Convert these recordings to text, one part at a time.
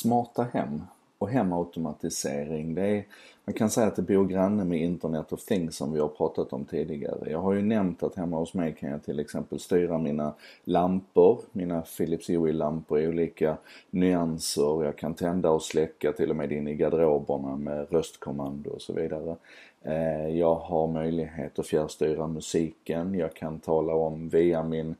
smarta hem och hemautomatisering. Det är, man kan säga att det bor granne med Internet of Things som vi har pratat om tidigare. Jag har ju nämnt att hemma hos mig kan jag till exempel styra mina lampor, mina Philips Hue-lampor i olika nyanser. Jag kan tända och släcka till och med in i garderoberna med röstkommando och så vidare. Eh, jag har möjlighet att fjärrstyra musiken. Jag kan tala om via min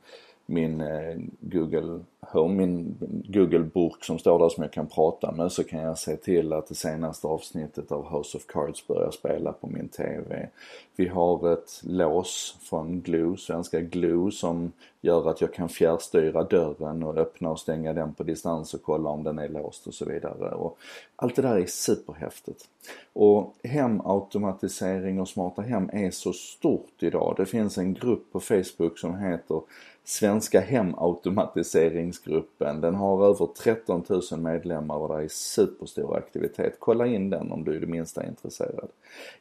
min eh, Google Home, min Google-burk som står där som jag kan prata med så kan jag se till att det senaste avsnittet av House of Cards börjar spela på min TV. Vi har ett lås från Glue, svenska Glue, som gör att jag kan fjärrstyra dörren och öppna och stänga den på distans och kolla om den är låst och så vidare. Och allt det där är superhäftigt. Och hemautomatisering och smarta hem är så stort idag. Det finns en grupp på Facebook som heter Svenska hemautomatiserings Facebookgruppen. Den har över 13 000 medlemmar och det är superstor aktivitet. Kolla in den om du är det minsta intresserad.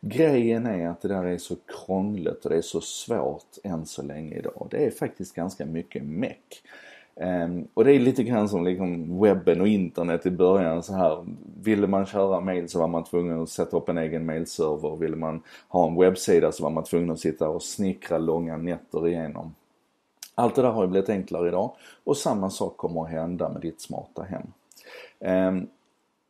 Grejen är att det där är så krångligt och det är så svårt än så länge idag. Det är faktiskt ganska mycket meck. Um, och det är lite grann som liksom webben och internet i början så här. Ville man köra mail så var man tvungen att sätta upp en egen mailserver. Ville man ha en webbsida så var man tvungen att sitta och snickra långa nätter igenom. Allt det där har ju blivit enklare idag och samma sak kommer att hända med ditt smarta hem. Ehm,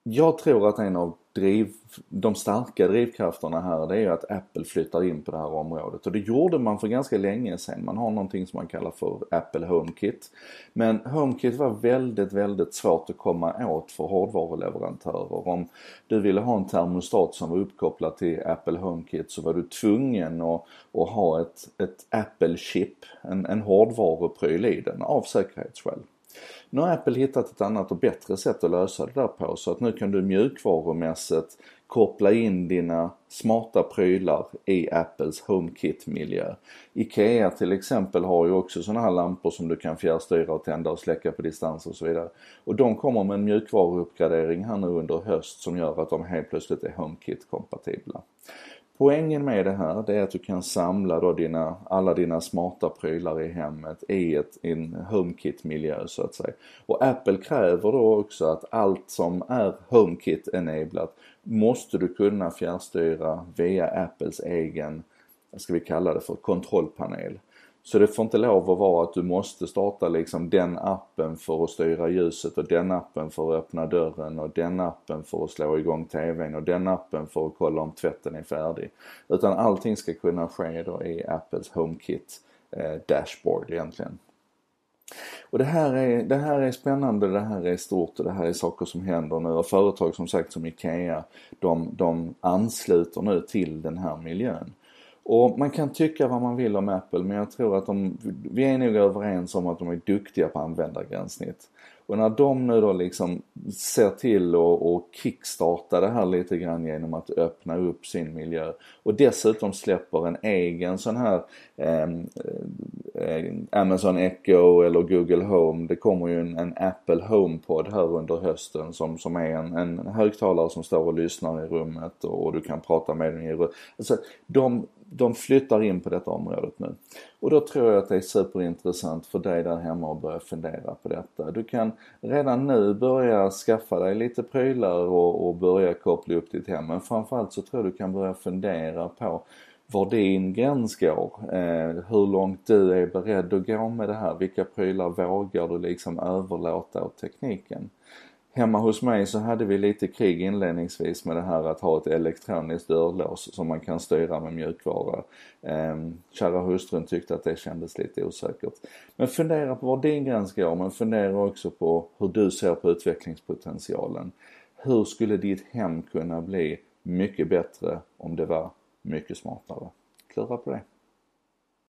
jag tror att en av driv, de starka drivkrafterna här det är ju att Apple flyttar in på det här området och det gjorde man för ganska länge sedan. Man har någonting som man kallar för Apple HomeKit. Men HomeKit var väldigt, väldigt svårt att komma åt för hårdvaruleverantörer. Om du ville ha en termostat som var uppkopplad till Apple HomeKit så var du tvungen att, att ha ett, ett Apple-chip, en, en hårdvarupryl i den av säkerhetsskäl. Nu har Apple hittat ett annat och bättre sätt att lösa det där på så att nu kan du mjukvarumässigt koppla in dina smarta prylar i Apples HomeKit-miljö. IKEA till exempel har ju också sådana här lampor som du kan fjärrstyra och tända och släcka på distans och så vidare. Och de kommer med en mjukvaruuppgradering här nu under höst som gör att de helt plötsligt är HomeKit-kompatibla. Poängen med det här det är att du kan samla då dina, alla dina smarta prylar i hemmet i ett, en HomeKit-miljö så att säga. Och Apple kräver då också att allt som är HomeKit-enablat måste du kunna fjärrstyra via Apples egen, vad ska vi kalla det för, kontrollpanel. Så det får inte lov att vara att du måste starta liksom den appen för att styra ljuset och den appen för att öppna dörren och den appen för att slå igång TVn och den appen för att kolla om tvätten är färdig. Utan allting ska kunna ske då i Apples HomeKit eh, dashboard egentligen. Och det här, är, det här är spännande, det här är stort och det här är saker som händer nu och företag som sagt som IKEA de, de ansluter nu till den här miljön. Och man kan tycka vad man vill om Apple men jag tror att de, vi är nog överens om att de är duktiga på användargränssnitt. Och när de nu då liksom ser till att kickstarta det här lite grann genom att öppna upp sin miljö och dessutom släpper en egen sån här eh, Eh, Amazon Echo eller Google Home. Det kommer ju en, en Apple HomePod här under hösten som, som är en, en högtalare som står och lyssnar i rummet och, och du kan prata med den i rummet. Alltså, de, de flyttar in på detta området nu. Och då tror jag att det är superintressant för dig där hemma att börja fundera på detta. Du kan redan nu börja skaffa dig lite prylar och, och börja koppla upp ditt hem. Men framförallt så tror jag du kan börja fundera på var din gräns går. Eh, hur långt du är beredd att gå med det här. Vilka prylar vågar du liksom överlåta åt tekniken? Hemma hos mig så hade vi lite krig inledningsvis med det här att ha ett elektroniskt dörrlås som man kan styra med mjukvara. Eh, kära hustrun tyckte att det kändes lite osäkert. Men fundera på var din gräns går men fundera också på hur du ser på utvecklingspotentialen. Hur skulle ditt hem kunna bli mycket bättre om det var mycket smartare? Klura på det.